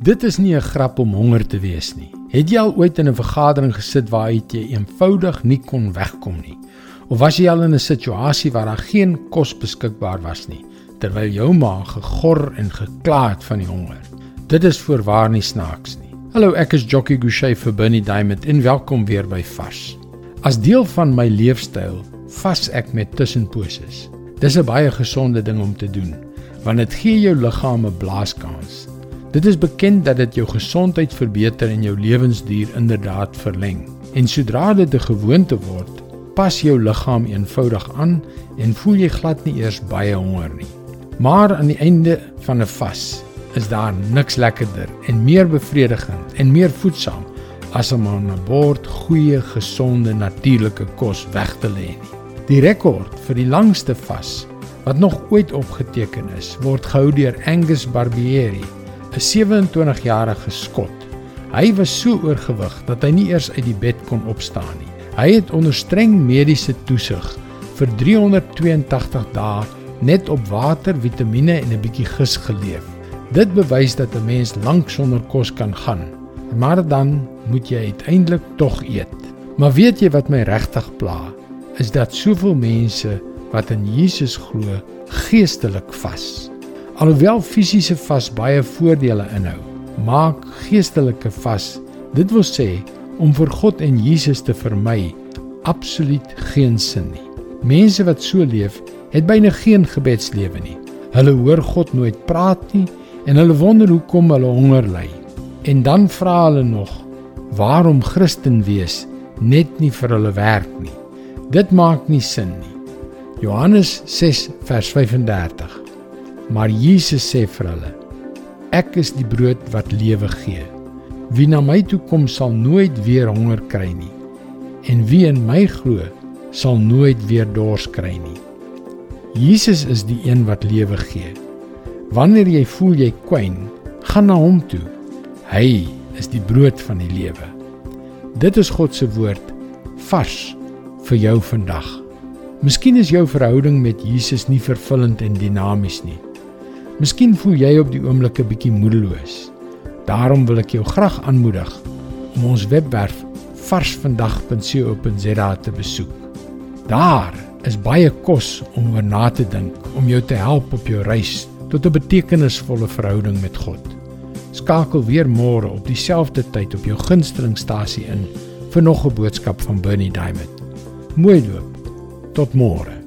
Dit is nie 'n grap om honger te wees nie. Het jy al ooit in 'n vergadering gesit waar jy eenvoudig nie kon wegkom nie? Of was jy al in 'n situasie waar daar geen kos beskikbaar was nie, terwyl jou maag gegor en gekla het van die honger? Dit is voorwaar nie snaaks nie. Hallo, ek is Jockey Gouchee vir Bernie Diamond en welkom weer by Vars. As deel van my leefstyl vas ek met tussenposes. Dis 'n baie gesonde ding om te doen, want dit gee jou liggaam 'n blaaskans. Dit is bekend dat dit jou gesondheid verbeter en jou lewensduur inderdaad verleng. En sodra dit 'n gewoonte word, pas jou liggaam eenvoudig aan en voel jy glad nie eers baie honger nie. Maar aan die einde van 'n vas is daar niks lekkerder en meer bevredigend en meer voedsaam as om 'n bord goeie, gesonde, natuurlike kos weg te lê nie. Die rekord vir die langste vas wat nog ooit opgeteken is, word gehou deur Angus Barbieri, 'n 27-jarige skot. Hy was so oorgewig dat hy nie eers uit die bed kon opstaan nie. Hy het onder streng mediese toesig vir 382 dae net op water, vitamiene en 'n bietjie gis geleef. Dit bewys dat 'n mens lank sonder kos kan gaan, maar dan moet jy uiteindelik tog eet. Maar weet jy wat my regtig pla? is dat soveel mense wat in Jesus glo, geestelik vas. Alhoewel fisiese vas baie voordele inhou, maak geestelike vas, dit wil sê om vir God en Jesus te vermy, absoluut geen sin nie. Mense wat so leef, het byna geen gebedslewe nie. Hulle hoor God nooit praat nie en hulle wonder hoekom hulle honger ly. En dan vra hulle nog waarom Christen wees net nie vir hulle werk nie. Dit maak nie sin nie. Johannes 6 vers 35. Maar Jesus sê vir hulle: Ek is die brood wat lewe gee. Wie na my toe kom sal nooit weer honger kry nie. En wie in my glo, sal nooit weer dors kry nie. Jesus is die een wat lewe gee. Wanneer jy voel jy kwyn, gaan na hom toe. Hy is die brood van die lewe. Dit is God se woord vars vir jou vandag. Miskien is jou verhouding met Jesus nie vervullend en dinamies nie. Miskien voel jy op die oomblik 'n bietjie moedeloos. Daarom wil ek jou graag aanmoedig om ons webwerf varsvandag.co.za te besoek. Daar is baie kos om oor na te dink om jou te help op jou reis tot 'n betekenisvolle verhouding met God. Skakel weer môre op dieselfde tyd op jou gunstelingstasie in vir nog 'n boodskap van Bernie Diamond. Mooi loop. Tot môre.